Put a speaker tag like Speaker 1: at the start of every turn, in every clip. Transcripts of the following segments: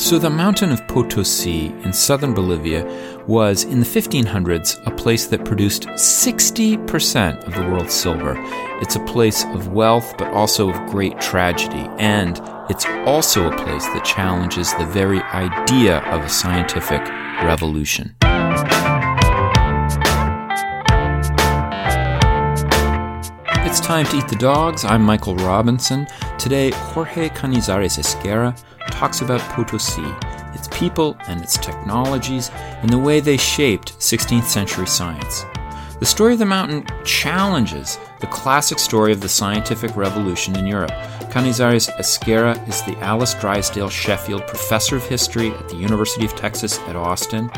Speaker 1: So, the mountain of Potosi in southern Bolivia was, in the 1500s, a place that produced 60% of the world's silver. It's a place of wealth, but also of great tragedy. And it's also a place that challenges the very idea of a scientific revolution. It's time to eat the dogs. I'm Michael Robinson. Today, Jorge Canizares Esguerra talks about Potosi, its people and its technologies, and the way they shaped 16th century science. The story of the mountain challenges the classic story of the scientific revolution in Europe. Canizares Esguerra is the Alice Drysdale Sheffield Professor of History at the University of Texas at Austin.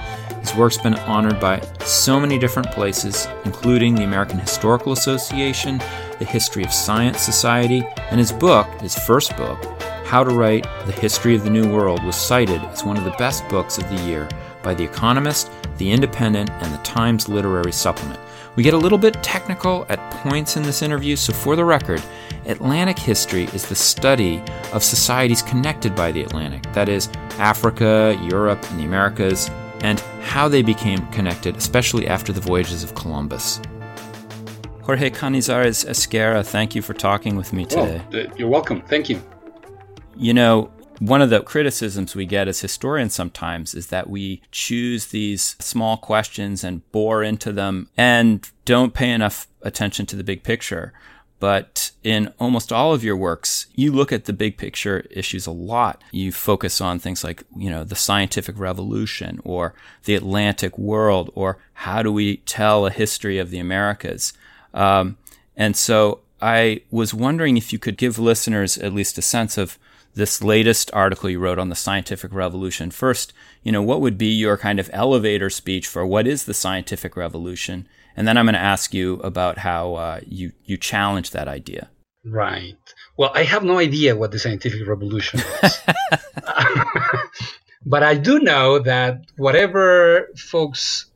Speaker 1: His work's been honored by so many different places, including the American Historical Association, the History of Science Society, and his book, his first book, How to Write the History of the New World, was cited as one of the best books of the year by The Economist, The Independent, and the Times Literary Supplement. We get a little bit technical at points in this interview, so for the record, Atlantic history is the study of societies connected by the Atlantic, that is, Africa, Europe, and the Americas, and how they became connected, especially after the voyages of Columbus. Jorge Canizares Esguerra, thank you for talking with me oh, today.
Speaker 2: Well, you're welcome. Thank you.
Speaker 1: You know, one of the criticisms we get as historians sometimes is that we choose these small questions and bore into them and don't pay enough attention to the big picture. But in almost all of your works, you look at the big picture issues a lot. You focus on things like, you know, the scientific revolution or the Atlantic world or how do we tell a history of the Americas. Um, and so I was wondering if you could give listeners at least a sense of this latest article you wrote on the scientific revolution. First, you know, what would be your kind of elevator speech for what is the scientific revolution? And then I'm going to ask you about how uh, you you challenge that idea.
Speaker 2: Right. Well, I have no idea what the scientific revolution is, but I do know that whatever folks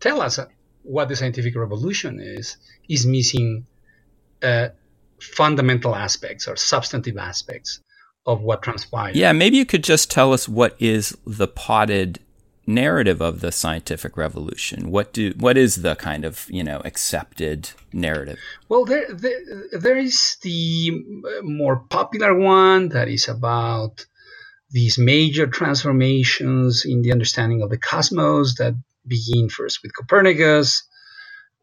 Speaker 2: tell us what the scientific revolution is is missing uh, fundamental aspects or substantive aspects of what transpired.
Speaker 1: Yeah, maybe you could just tell us what is the potted narrative of the scientific revolution? What do what is the kind of you know accepted narrative?
Speaker 2: Well, there there, there is the more popular one that is about these major transformations in the understanding of the cosmos that begin first with Copernicus,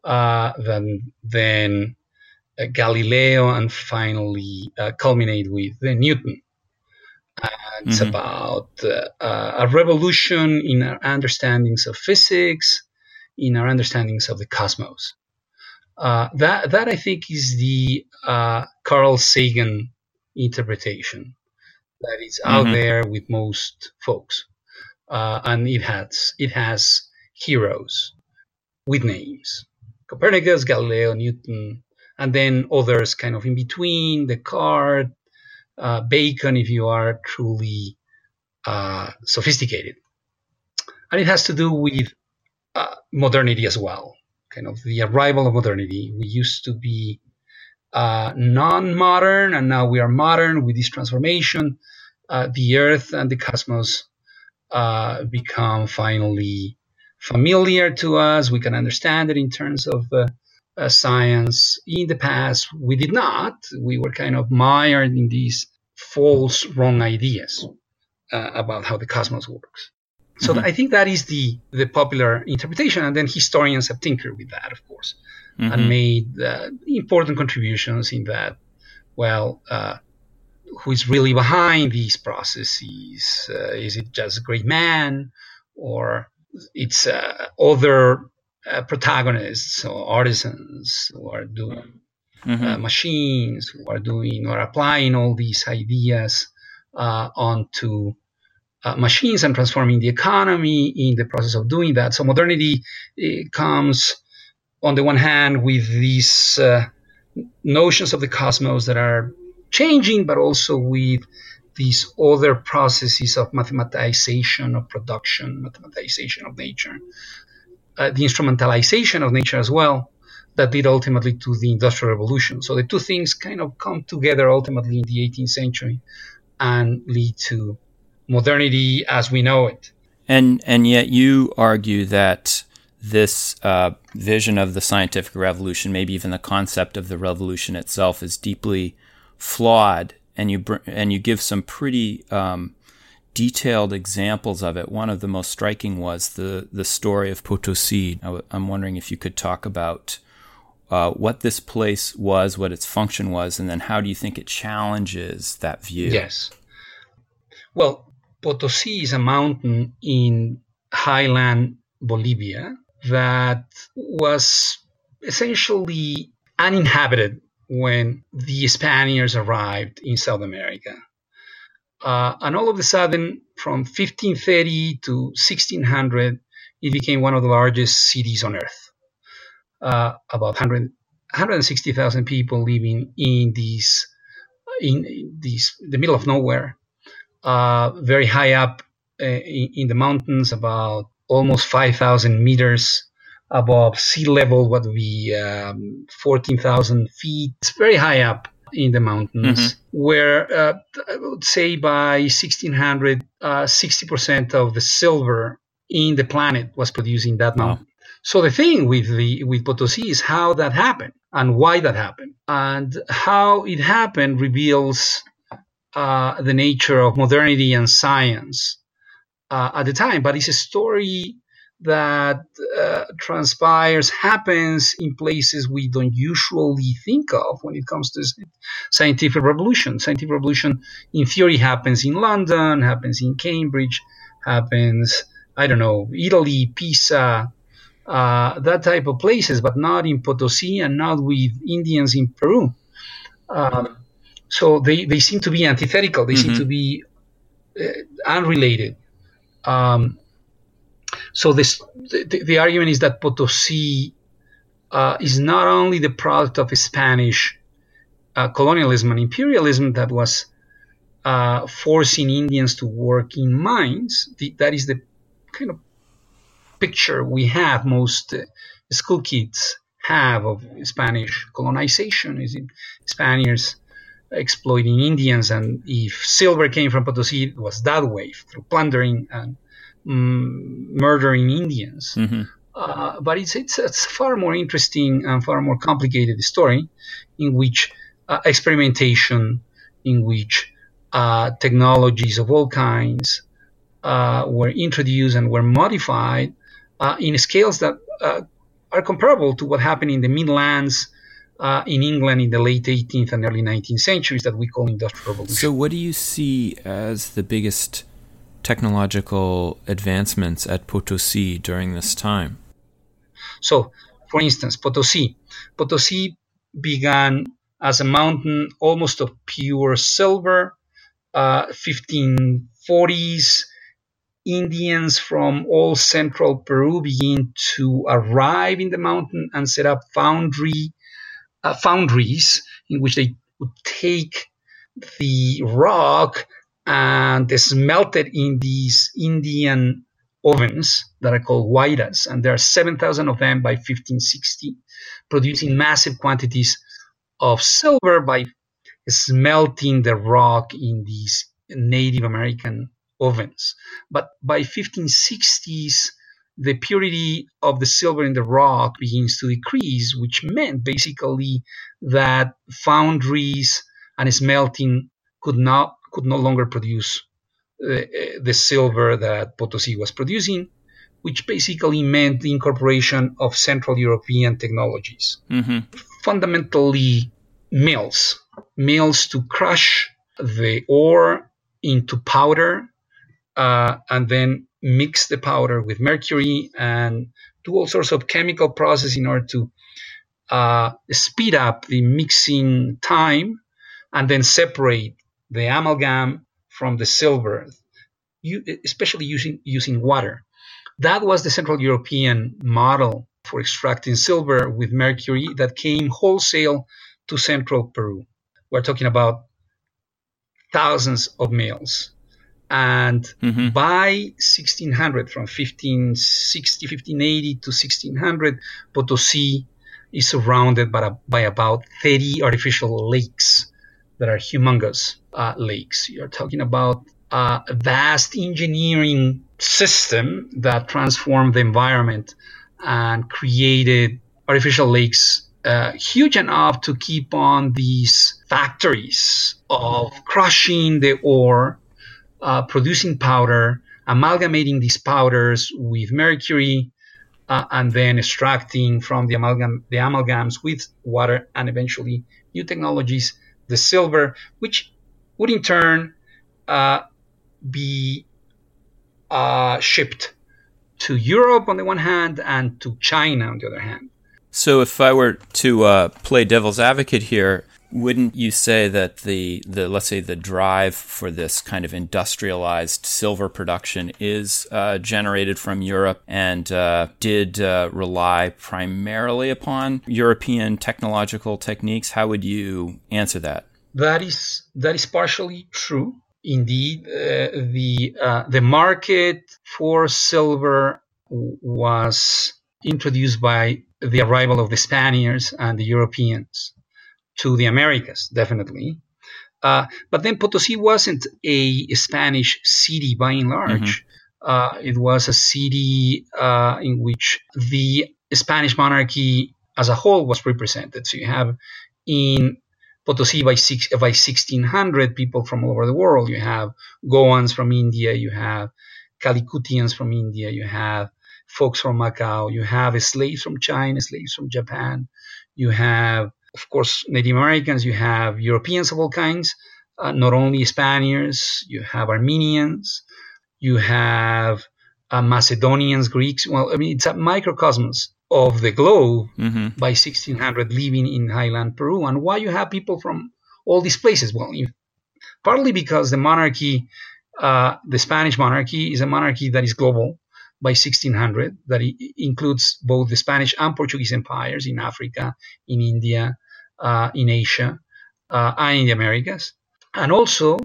Speaker 2: uh, then then uh, Galileo, and finally uh, culminate with Newton. And it's mm-hmm. about uh, a revolution in our understandings of physics, in our understandings of the cosmos. Uh, that that I think is the uh, Carl Sagan interpretation that is out mm-hmm. there with most folks, uh, and it has it has heroes with names: Copernicus, Galileo, Newton, and then others kind of in between: Descartes, uh, Bacon if you are truly uh, sophisticated. And it has to do with uh, modernity as well, kind of the arrival of modernity. We used to be uh, non modern, and now we are modern with this transformation. Uh, the earth and the cosmos uh, become finally familiar to us. We can understand it in terms of uh, science. In the past, we did not. We were kind of mired in these false, wrong ideas uh, about how the cosmos works. So mm-hmm. I think that is the the popular interpretation, and then historians have tinkered with that, of course, mm-hmm. and made uh, important contributions in that. Well, uh, who is really behind these processes? Uh, is it just a great man, or it's uh, other uh, protagonists or artisans who are doing mm-hmm. uh, machines who are doing or applying all these ideas uh, onto uh, machines and transforming the economy in the process of doing that. So modernity comes on the one hand with these uh, notions of the cosmos that are changing, but also with these other processes of mathematization of production, mathematization of nature, uh, the instrumentalization of nature as well, that led ultimately to the Industrial Revolution. So the two things kind of come together ultimately in the 18th century and lead to modernity as we know it.
Speaker 1: And and yet you argue that this uh, vision of the scientific revolution, maybe even the concept of the revolution itself, is deeply flawed. And you br- and you give some pretty um, detailed examples of it. One of the most striking was the the story of Potosi. I'm wondering if you could talk about uh, what this place was, what its function was, and then how do you think it challenges that view?
Speaker 2: Yes. Well, Potosi is a mountain in highland Bolivia that was essentially uninhabited when the Spaniards arrived in South America. Uh, and all of a sudden, from 1530 to 1600, it became one of the largest cities on earth. Uh, about 100, 160,000 people living in these, in these, the middle of nowhere, uh, very high up uh, in, in, the mountains, about almost 5,000 meters above sea level, what would be um, 14,000 feet. It's very high up in the mountains, mm-hmm. where uh, I would say by 1600, uh, 60% of the silver in the planet was produced in that mountain. Wow. So the thing with the with Potosi is how that happened and why that happened, and how it happened reveals uh, the nature of modernity and science uh, at the time. But it's a story that uh, transpires happens in places we don't usually think of when it comes to scientific revolution. Scientific revolution, in theory, happens in London, happens in Cambridge, happens I don't know Italy, Pisa, uh, that type of places, but not in Potosi and not with Indians in Peru. Um, so they, they seem to be antithetical. They mm-hmm. seem to be uh, unrelated. Um, so this the, the, argument is that Potosi uh, is not only the product of Spanish uh, colonialism and imperialism that was uh, forcing Indians to work in mines. The, that is the kind of picture we have most uh, school kids have of Spanish colonization is in Spaniards exploiting Indians, and if silver came from Potosi, it was that way through plundering and mm, murdering Indians. Mm-hmm. Uh, but it's, it's it's far more interesting and far more complicated story, in which uh, experimentation, in which uh, technologies of all kinds uh, were introduced and were modified uh, in scales that uh, are comparable to what happened in the Midlands uh, in England in the late 18th and early 19th centuries that we call industrial revolution.
Speaker 1: So, what do you see as the biggest technological advancements at Potosi during this time?
Speaker 2: So, for instance, Potosi. Potosi began as a mountain almost of pure silver. Uh, 1540s, Indians from all central Peru begin to arrive in the mountain and set up foundry uh, foundries in which they would take the rock and they melted in these Indian ovens that are called huayras, and there are 7,000 of them by 1560, producing massive quantities of silver by smelting the rock in these Native American ovens. But by 1560s, the purity of the silver in the rock begins to decrease, which meant basically that foundries and smelting could not could no longer produce uh, the silver that Potosi was producing, which basically meant the incorporation of Central European technologies. Mm-hmm. Fundamentally, mills, mills to crush the ore into powder uh, and then mix the powder with mercury and do all sorts of chemical process in order to uh, speed up the mixing time and then separate the amalgam from the silver, you, especially using, using water. That was the Central European model for extracting silver with mercury that came wholesale to central Peru. We're talking about thousands of mills. And mm-hmm. by 1600, from 1560, 1580 to 1600, Potosi is surrounded by, by about 30 artificial lakes that are humongous uh, lakes. You're talking about a vast engineering system that transformed the environment and created artificial lakes uh, huge enough to keep on these factories of crushing the ore, uh, producing powder, amalgamating these powders with mercury, uh, and then extracting from the amalgam the amalgams with water and eventually new technologies, the silver, which would in turn uh, be uh, shipped to Europe on the one hand and to China on the other hand.
Speaker 1: So, if I were to uh, play devil's advocate here, wouldn't you say that the, the let's say the drive for this kind of industrialized silver production is uh, generated from Europe and uh, did uh, rely primarily upon European technological techniques? How would you answer that?
Speaker 2: That is that is partially true. Indeed, uh, the uh, the market for silver was introduced by the arrival of the Spaniards and the Europeans to the Americas, definitely. Uh, but then Potosi wasn't a Spanish city by and large. Mm-hmm. Uh, it was a city uh, in which the Spanish monarchy as a whole was represented. So you have in Potosi by, six, by 1600 people from all over the world. You have Goans from India, you have Calicutians from India, you have folks from Macau, you have slaves from China, slaves from Japan, you have, of course, Native Americans, you have Europeans of all kinds, uh, not only Spaniards, you have Armenians, you have uh, Macedonians, Greeks. Well, I mean, it's a microcosmos of the globe mm-hmm. by 1600 living in highland Peru. And why you have people from all these places? Well, partly because the monarchy, uh, the Spanish monarchy, is a monarchy that is global by 1600 that includes both the Spanish and Portuguese empires in Africa, in India, in Asia, uh, and in the Americas. And also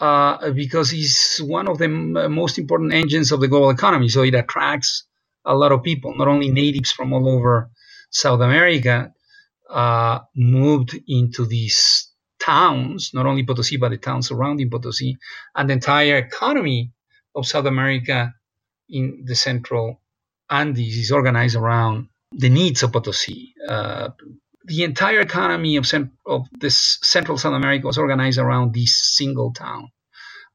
Speaker 2: uh, because it's one of the most important engines of the global economy. So it attracts a lot of people, not only natives from all over South America uh, moved into these towns, not only Potosi, but the towns surrounding Potosi, and the entire economy of South America in the central Andes is organized around the needs of Potosi. Uh, the entire economy of, cent- of, this central South America was organized around this single town.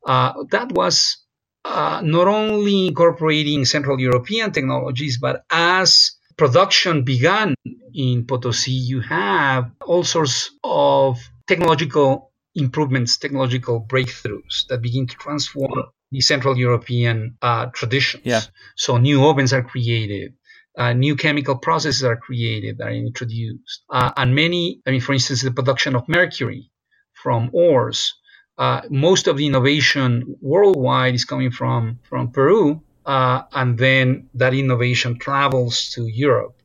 Speaker 2: Uh, that was uh, not only incorporating Central European technologies, but as production began in Potosi, you have all sorts of technological improvements, technological breakthroughs that begin to transform the Central European uh, traditions.
Speaker 1: Yeah.
Speaker 2: So new ovens are created. Uh, new chemical processes are created, are introduced. Uh, and many, I mean, for instance, the production of mercury from ores. Uh, most of the innovation worldwide is coming from, from Peru. Uh, and then that innovation travels to Europe.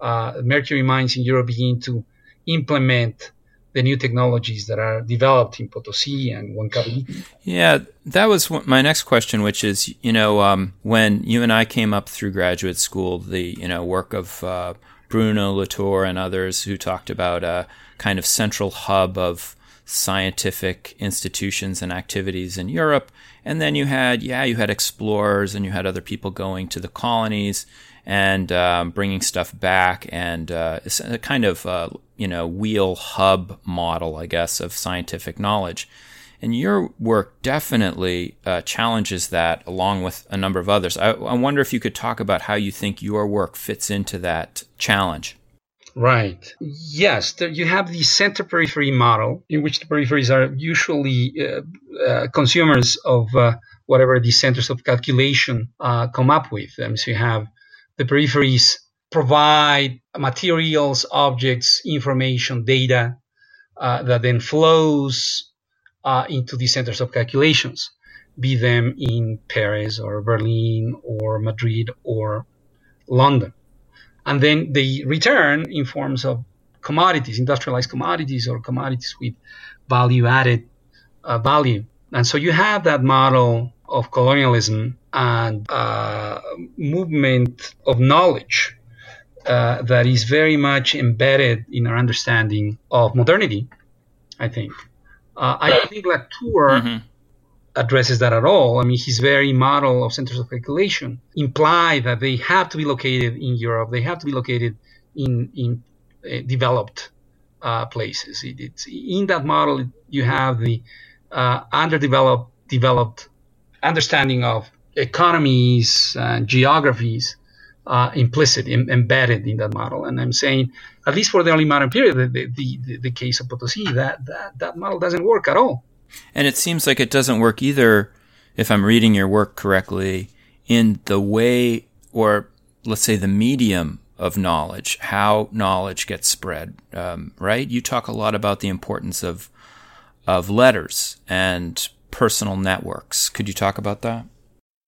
Speaker 2: Uh, mercury mines in Europe begin to implement the new technologies that are developed in Potosi and Huancavelica.
Speaker 1: Yeah, that was my next question, which is, you know, um, when you and I came up through graduate school, the, you know, work of uh, Bruno Latour and others who talked about a kind of central hub of scientific institutions and activities in Europe. And then you had, yeah, you had explorers and you had other people going to the colonies and um, bringing stuff back and uh, a kind of uh, you know wheel hub model, I guess, of scientific knowledge. And your work definitely uh, challenges that, along with a number of others. I, I wonder if you could talk about how you think your work fits into that challenge.
Speaker 2: Right. Yes, there, you have the center periphery model, in which the peripheries are usually uh, uh, consumers of uh, whatever the centers of calculation uh, come up with. Um, so you have the peripheries provide materials, objects, information, data uh, that then flows uh, into the centers of calculations, be them in Paris or Berlin or Madrid or London. And then they return in forms of commodities, industrialized commodities or commodities with value added uh, value. And so you have that model of colonialism and uh, movement of knowledge uh, that is very much embedded in our understanding of modernity, I think. Uh, I think Latour mm-hmm. addresses that at all. I mean, his very model of centers of calculation imply that they have to be located in Europe. They have to be located in in uh, developed uh, places. It, it's in that model you have the uh, underdeveloped developed understanding of economies and geographies uh, implicit, Im- embedded in that model. And I'm saying, at least for the early modern period, the, the, the, the case of Potosi, that, that, that model doesn't work at all.
Speaker 1: And it seems like it doesn't work either, if I'm reading your work correctly, in the way, or let's say the medium of knowledge, how knowledge gets spread, um, right? You talk a lot about the importance of, of letters and personal networks. Could you talk about that?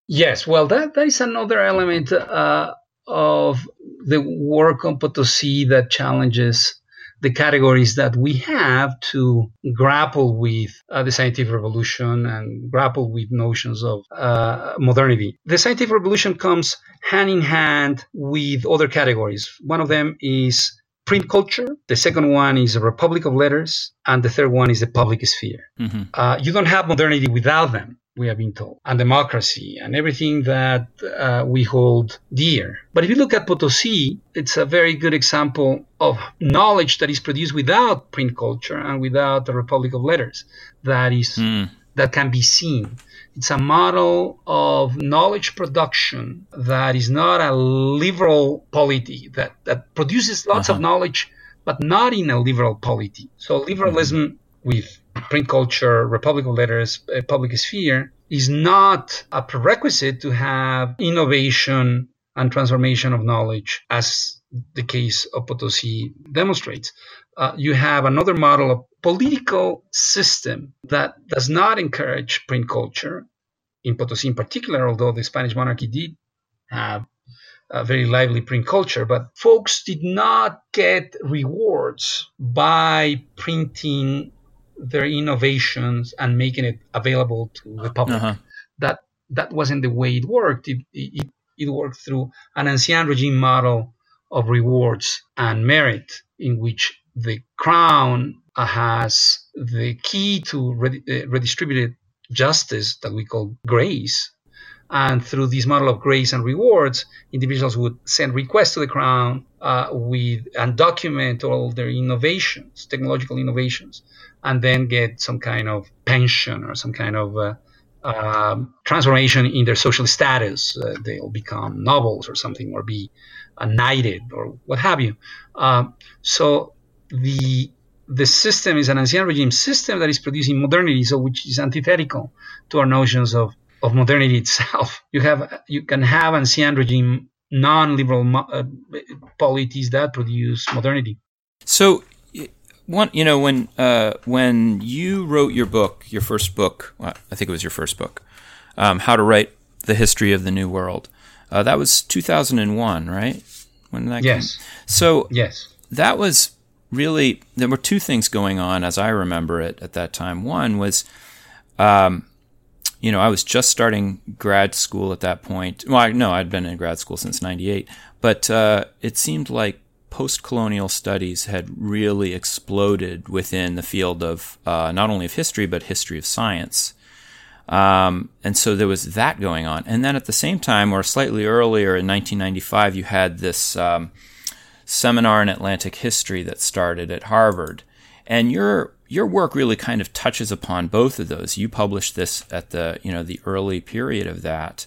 Speaker 2: Yes, well, that, that is another element uh, of the work on Potosi that challenges the categories that we have to grapple with uh, the scientific revolution and grapple with notions of uh, modernity. The scientific revolution comes hand in hand with other categories. One of them is print culture. The second one is a republic of letters. And the third one is the public sphere. Mm-hmm. Uh, you don't have modernity without them we have been told, and democracy and everything that uh, we hold dear. But if you look at Potosi, it's a very good example of knowledge that is produced without print culture and without the Republic of Letters that is mm. That can be seen. It's a model of knowledge production that is not a liberal polity that, that produces lots uh-huh. of knowledge, but not in a liberal polity. So liberalism mm-hmm. with print culture, Republic of Letters, uh, public sphere is not a prerequisite to have innovation and transformation of knowledge, as the case of Potosi demonstrates. Uh, you have another model of political system that does not encourage print culture, in Potosi in particular, although the Spanish monarchy did have a very lively print culture, but folks did not get rewards by printing their innovations and making it available to the public. Uh-huh. That that wasn't the way it worked. It, it, it worked through an ancien regime model of rewards and merit, in which the crown has the key to uh, redistributed justice that we call grace. And through this model of grace and rewards, individuals would send requests to the crown uh, with and document all their innovations, technological innovations, and then get some kind of pension or some kind of uh, uh, transformation in their social status. Uh, they'll become nobles or something, or be knighted or what have you. Um, so the the system is an ancien regime system that is producing modernity, so which is antithetical to our notions of, of modernity itself. You have you can have ancien regime non-liberal uh, polities that produce modernity.
Speaker 1: So one, you know, when uh, when you wrote your book, your first book, well, I think it was your first book, um, How to Write the History of the New World. Uh, that was 2001, right?
Speaker 2: When that yes.
Speaker 1: Came? So
Speaker 2: yes,
Speaker 1: that was really there were two things going on as I remember it at that time. One was, um, you know, I was just starting grad school at that point. Well, I, no, I'd been in grad school since '98, but uh, it seemed like post colonial studies had really exploded within the field of uh, not only of history, but history of science. Um, and so there was that going on. And then at the same time, or slightly earlier in 1995, you had this um, seminar in Atlantic history that started at Harvard. And your your work really kind of touches upon both of those. You published this at the you know the early period of that,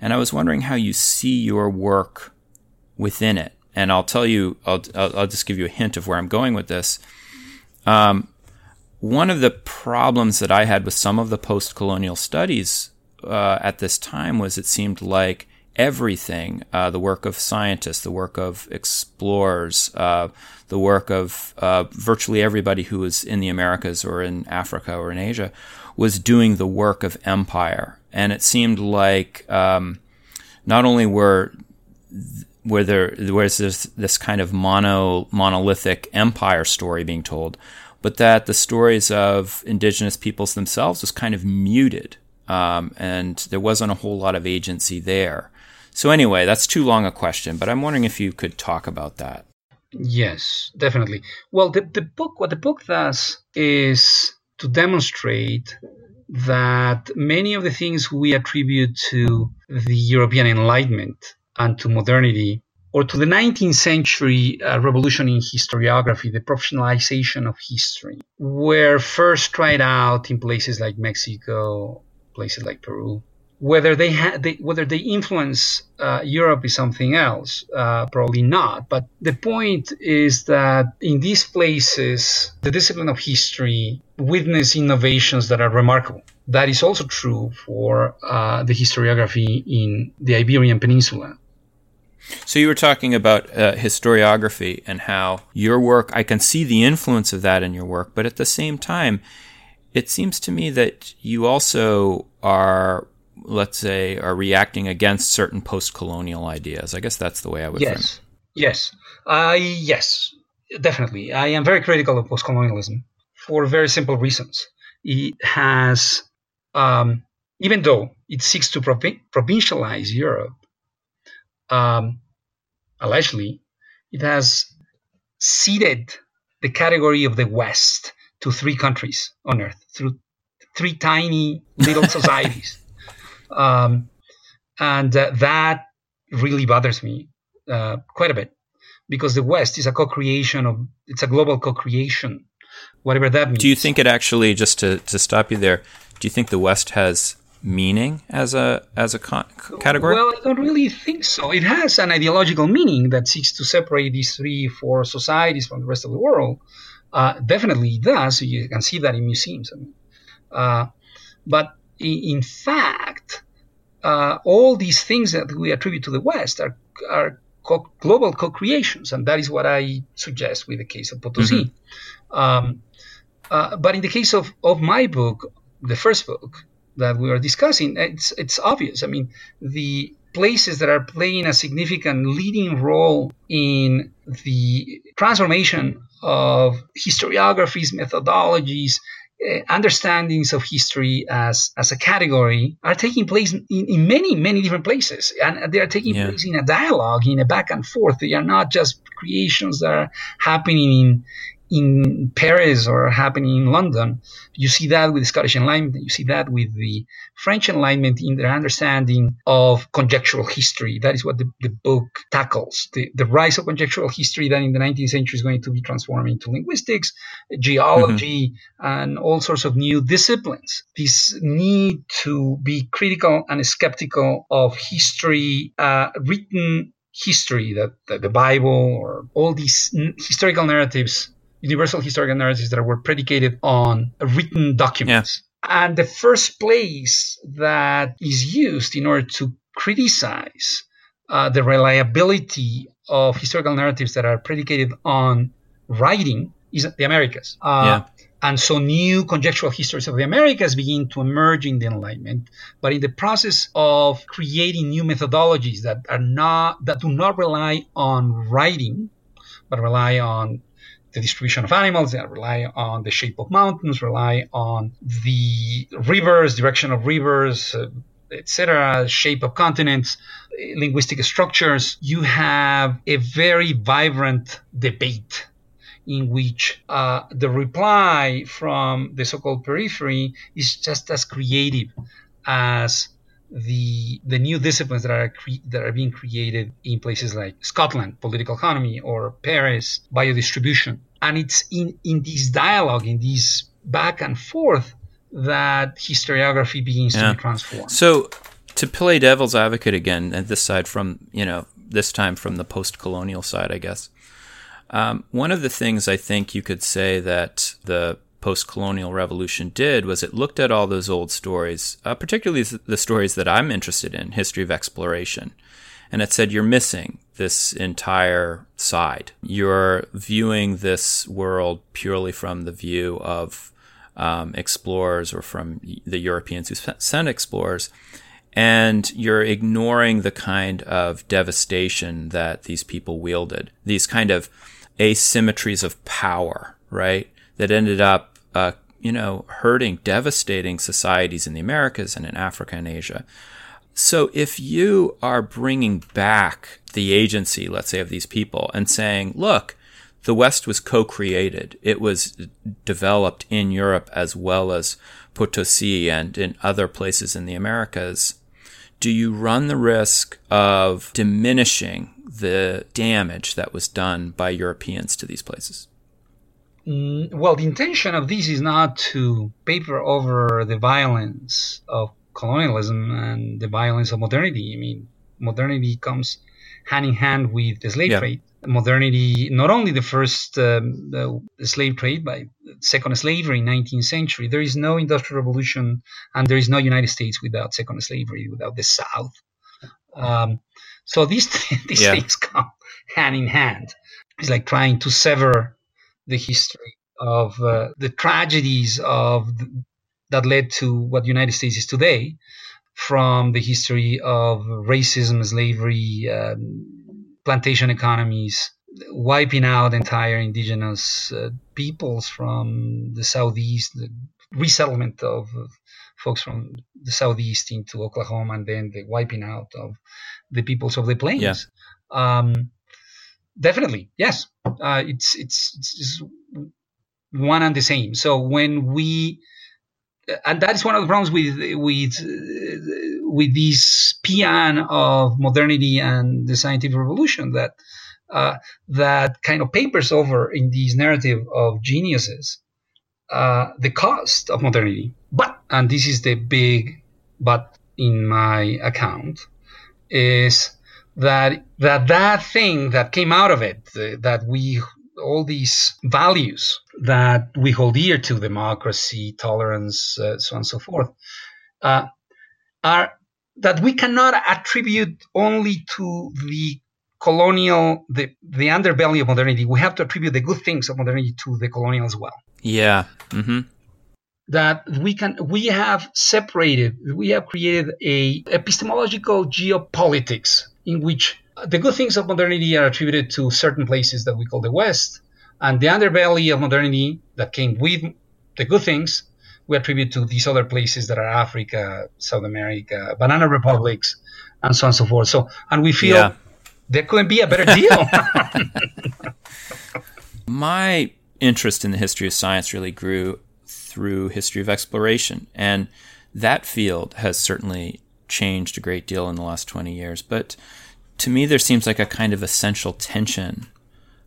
Speaker 1: and I was wondering how you see your work within it and I'll tell you, I'll, I'll, just give you a hint of where I'm going with this. Um, one of the problems that I had with some of the post colonial studies uh, at this time was it seemed like everything uh, the work of scientists, the work of explorers, uh, the work of uh, virtually everybody who was in the Americas or in Africa or in Asia was doing the work of empire. And it seemed like um, not only were where there where's this this kind of mono monolithic empire story being told, but that the stories of indigenous peoples themselves was kind of muted, um, and there wasn't a whole lot of agency there. So anyway, that's too long a question, but I'm wondering if you could talk about that.
Speaker 2: Yes, definitely. Well, the, the book, what the book does is to demonstrate that many of the things we attribute to the European Enlightenment and to modernity, or to the 19th century uh, revolution in historiography, the professionalization of history, were first tried out in places like Mexico, places like Peru, whether they, ha- they whether they influence uh, Europe is something else. Uh, probably not. But the point is that in these places, the discipline of history witness innovations that are remarkable. That is also true for uh, the historiography in the Iberian Peninsula.
Speaker 1: So you were talking about uh, historiography and how your work. I can see the influence of that in your work, but at the same time, it seems to me that you also are let's say, are reacting against certain post-colonial ideas. I guess that's the way I would.
Speaker 2: Yes, yes, uh, yes, definitely. I am very critical of post-colonialism for very simple reasons. It has, um, even though it seeks to provincialize Europe, um, allegedly, it has ceded the category of the West to three countries on Earth through three tiny little societies. Um, and uh, that really bothers me uh, quite a bit because the West is a co-creation of it's a global co-creation, whatever that means.
Speaker 1: Do you think it actually just to, to stop you there? Do you think the West has meaning as a as a con- category?
Speaker 2: Well, I don't really think so. It has an ideological meaning that seeks to separate these three, four societies from the rest of the world. Uh, definitely it does. You can see that in museums. I mean, uh, but in fact, uh, all these things that we attribute to the West are, are co- global co-creations, and that is what I suggest with the case of Potosi. Mm-hmm. Um, uh, but in the case of, of my book, the first book that we are discussing, it's it's obvious. I mean, the places that are playing a significant leading role in the transformation of historiographies, methodologies, Uh, understandings of history as as a category are taking place in, in many many different places and they are taking yeah. place in a dialogue in a back and forth they are not just creations that are happening in in Paris or happening in London. You see that with the Scottish Enlightenment. You see that with the French Enlightenment in their understanding of conjectural history. That is what the, the book tackles. The, the rise of conjectural history that in the 19th century is going to be transformed into linguistics, geology, mm-hmm. and all sorts of new disciplines. This need to be critical and skeptical of history uh, written history that, that, the Bible or all these n- historical narratives universal historical narratives that were predicated on written documents. Yeah. And the first place that is used in order to criticize uh, the reliability of historical narratives that are predicated on writing is the Americas. Uh, yeah. And so new conjectural histories of the Americas begin to emerge in the Enlightenment, but in the process of creating new methodologies that are not that do not rely on writing, but rely on the distribution of animals, that rely on the shape of mountains, rely on the rivers, direction of rivers, uh, etc., shape of continents, linguistic structures. You have a very vibrant debate in which uh, the reply from the so-called periphery is just as creative as the the new disciplines that are cre- that are being created in places like Scotland, political economy, or Paris, biodistribution. And it's in in this dialogue, in this back and forth, that historiography begins yeah. to be transformed.
Speaker 1: So, to play devil's advocate again, and this side from you know this time from the post-colonial side, I guess. Um, one of the things I think you could say that the post colonial revolution did was it looked at all those old stories, uh, particularly the stories that I'm interested in, history of exploration. And it said, you're missing this entire side. You're viewing this world purely from the view of um, explorers or from the Europeans who sent explorers. And you're ignoring the kind of devastation that these people wielded, these kind of asymmetries of power, right? That ended up uh, you know, hurting, devastating societies in the Americas and in Africa and Asia. So if you are bringing back the agency, let's say, of these people and saying, look, the West was co-created. It was developed in Europe as well as Potosi and in other places in the Americas. Do you run the risk of diminishing the damage that was done by Europeans to these places?
Speaker 2: Mm, well, the intention of this is not to paper over the violence of colonialism and the violence of modernity. I mean, modernity comes hand in hand with the slave yeah. trade. Modernity, not only the first um, the, slave trade, but second slavery in 19th century. There is no industrial revolution, and there is no United States without second slavery, without the South. Um, so these these yeah. things come hand in hand. It's like trying to sever the history of uh, the tragedies of the, that led to what the United States is today from the history of racism, slavery, um, plantation economies, wiping out entire indigenous uh, peoples from the southeast, the resettlement of folks from the southeast into Oklahoma, and then the wiping out of the peoples of the plains. Yeah. Um, definitely, yes, uh, it's, it's, it's one and the same. So when we and that is one of the problems with with with this paean of modernity and the scientific revolution that uh, that kind of papers over in this narrative of geniuses uh, the cost of modernity. But and this is the big but in my account is that that that thing that came out of it uh, that we all these values that we hold dear to democracy, tolerance, uh, so on and so forth uh, are that we cannot attribute only to the colonial, the, the underbelly of modernity. We have to attribute the good things of modernity to the colonial as well.
Speaker 1: Yeah. Mm-hmm.
Speaker 2: That we can, we have separated, we have created a epistemological geopolitics in which the good things of modernity are attributed to certain places that we call the West, and the underbelly of modernity that came with the good things we attribute to these other places that are Africa, South America, banana republics, and so on and so forth. So, and we feel yeah. there couldn't be a better deal.
Speaker 1: My interest in the history of science really grew through history of exploration, and that field has certainly changed a great deal in the last 20 years. But to me, there seems like a kind of essential tension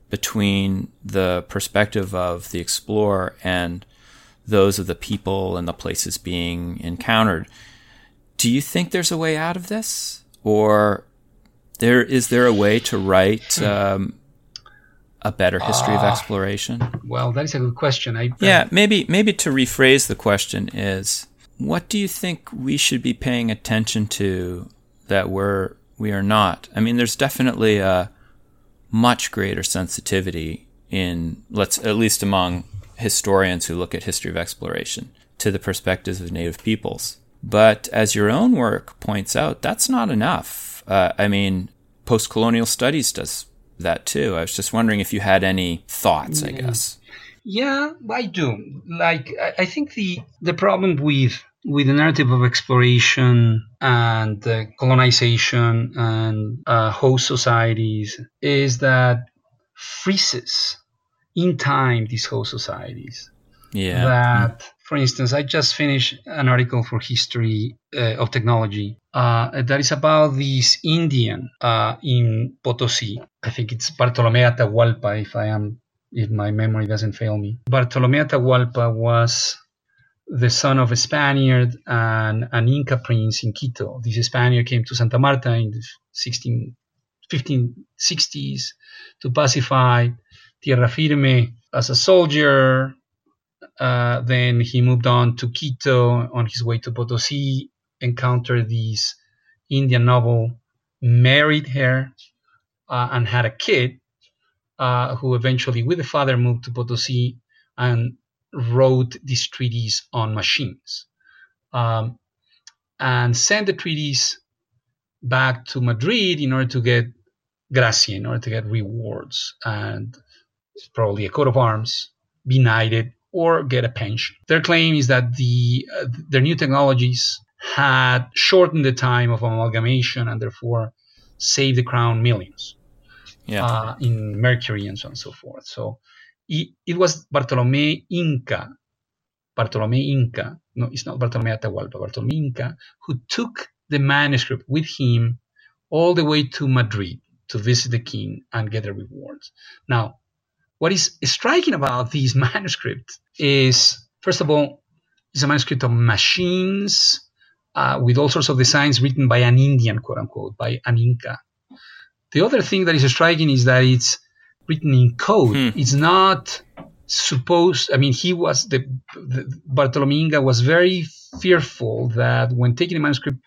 Speaker 1: between the perspective of the explorer and those of the people and the places being encountered. Do you think there's a way out of this, or there is there a way to write hmm. um, a better history uh, of ah. exploration?
Speaker 2: Well, that is a good question. I,
Speaker 1: yeah, maybe maybe to rephrase the question is, what do you think we should be paying attention to that we're we are not? I mean, there's definitely a much greater sensitivity in let's at least among historians who look at history of exploration to the perspectives of native peoples. But as your own work points out, that's not enough. Uh, I mean, post colonial studies does that too. I was just wondering if you had any thoughts, I guess.
Speaker 2: Yeah, I do. Like, I think the, the problem with with the narrative of exploration and uh, colonization and uh, host societies is that freezes in time these host societies.
Speaker 1: Yeah.
Speaker 2: That, for instance, I just finished an article for History uh, of Technology uh, that is about this Indian uh, in Potosi. I think it's Bartolome Atahualpa, if I am, if my memory doesn't fail me. Bartolome Atahualpa was the son of a Spaniard and an Inca prince in Quito. This Spaniard came to Santa Marta in the 16, 1560s to pacify Tierra Firme as a soldier. Uh, then he moved on to Quito on his way to Potosi, encountered this Indian noble, married her, uh, and had a kid, uh, who eventually, with the father, moved to Potosi and wrote these treaties on machines um, and sent the treaties back to Madrid in order to get gracia, in order to get rewards. And probably a coat of arms, be knighted, or get a pension. Their claim is that the uh, their new technologies had shortened the time of amalgamation and therefore saved the crown millions.
Speaker 1: Yeah.
Speaker 2: uh, in Mercury and so on and so forth. So it, it was Bartolome Inca, Bartolome Inca, no, it's not Bartolome Atahualpa, Bartolome Inca, who took the manuscript with him all the way to Madrid to visit the king and get the rewards. Now, what is striking about these manuscripts is, first of all, it's a manuscript of machines uh, with all sorts of designs written by an Indian, quote unquote, by an Inca. The other thing that is striking is that it's written in code.
Speaker 1: Hmm.
Speaker 2: It's not supposed. I mean, he was the, the Bartolome Inga was very fearful that when taking the manuscript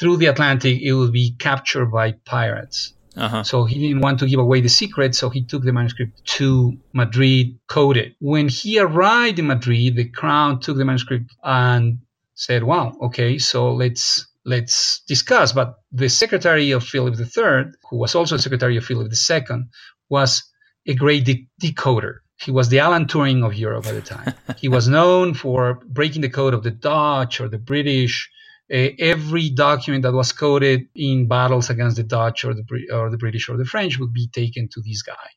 Speaker 2: through the Atlantic, it would be captured by pirates.
Speaker 1: Uh-huh.
Speaker 2: So he didn't want to give away the secret, so he took the manuscript to Madrid, coded. When he arrived in Madrid, the crown took the manuscript and said, "Wow, okay, so let's let's discuss." But the secretary of Philip III, who was also secretary of Philip II, was a great de- decoder. He was the Alan Turing of Europe at the time. he was known for breaking the code of the Dutch or the British. Uh, every document that was coded in battles against the Dutch or the or the British or the French would be taken to this guy,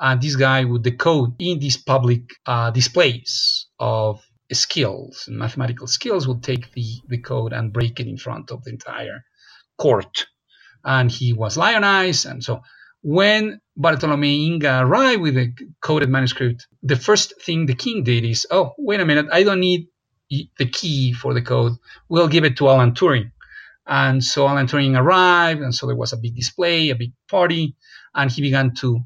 Speaker 2: and this guy would decode in these public uh, displays of skills, and mathematical skills, would take the the code and break it in front of the entire court, and he was lionized, and so when Bartolome Inga arrived with a coded manuscript, the first thing the king did is, oh, wait a minute, I don't need the key for the code. We'll give it to Alan Turing. And so Alan Turing arrived, and so there was a big display, a big party, and he began to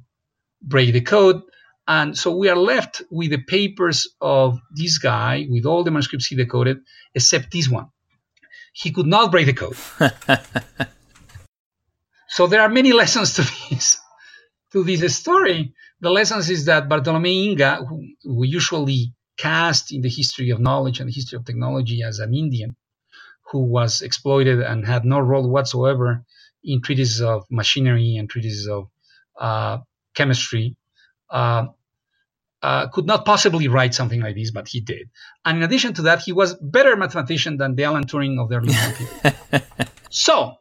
Speaker 2: break the code. And so we are left with the papers of this guy with all the manuscripts he decoded, except this one. He could not break the code. So there are many lessons to this to this story. The lessons is that Bartolome Inga, who we usually cast in the history of knowledge and the history of technology as an Indian, who was exploited and had no role whatsoever in treatises of machinery and treatises of uh, chemistry, uh, uh, could not possibly write something like this, but he did. And in addition to that, he was better mathematician than the Alan Turing of the early period. so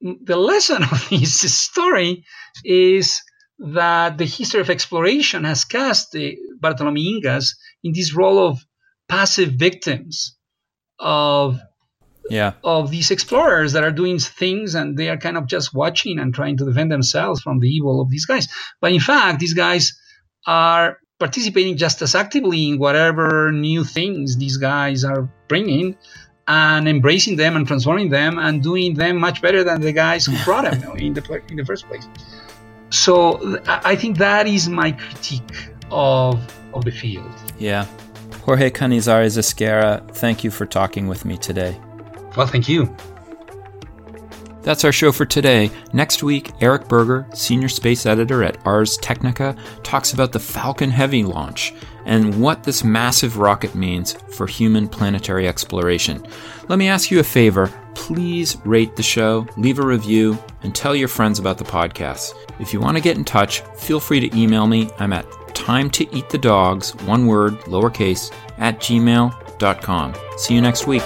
Speaker 2: the lesson of this story is that the history of exploration has cast the Bartolome Ingas in this role of passive victims of
Speaker 1: yeah
Speaker 2: of these explorers that are doing things and they are kind of just watching and trying to defend themselves from the evil of these guys. But in fact, these guys are participating just as actively in whatever new things these guys are bringing and embracing them and transforming them and doing them much better than the guys who brought them in the in the first place. So I think that is my critique of of the field.
Speaker 1: Yeah. Jorge Canizares Esguerra, thank you for talking with me today.
Speaker 2: Well, thank you.
Speaker 1: That's our show for today. Next week, Eric Berger, senior space editor at Ars Technica, talks about the Falcon Heavy launch and what this massive rocket means for human planetary exploration. Let me ask you a favor. Please rate the show, leave a review, and tell your friends about the podcast. If you want to get in touch, feel free to email me. I'm at time to eat the dogs, one word, lowercase, at gmail.com. See you next week.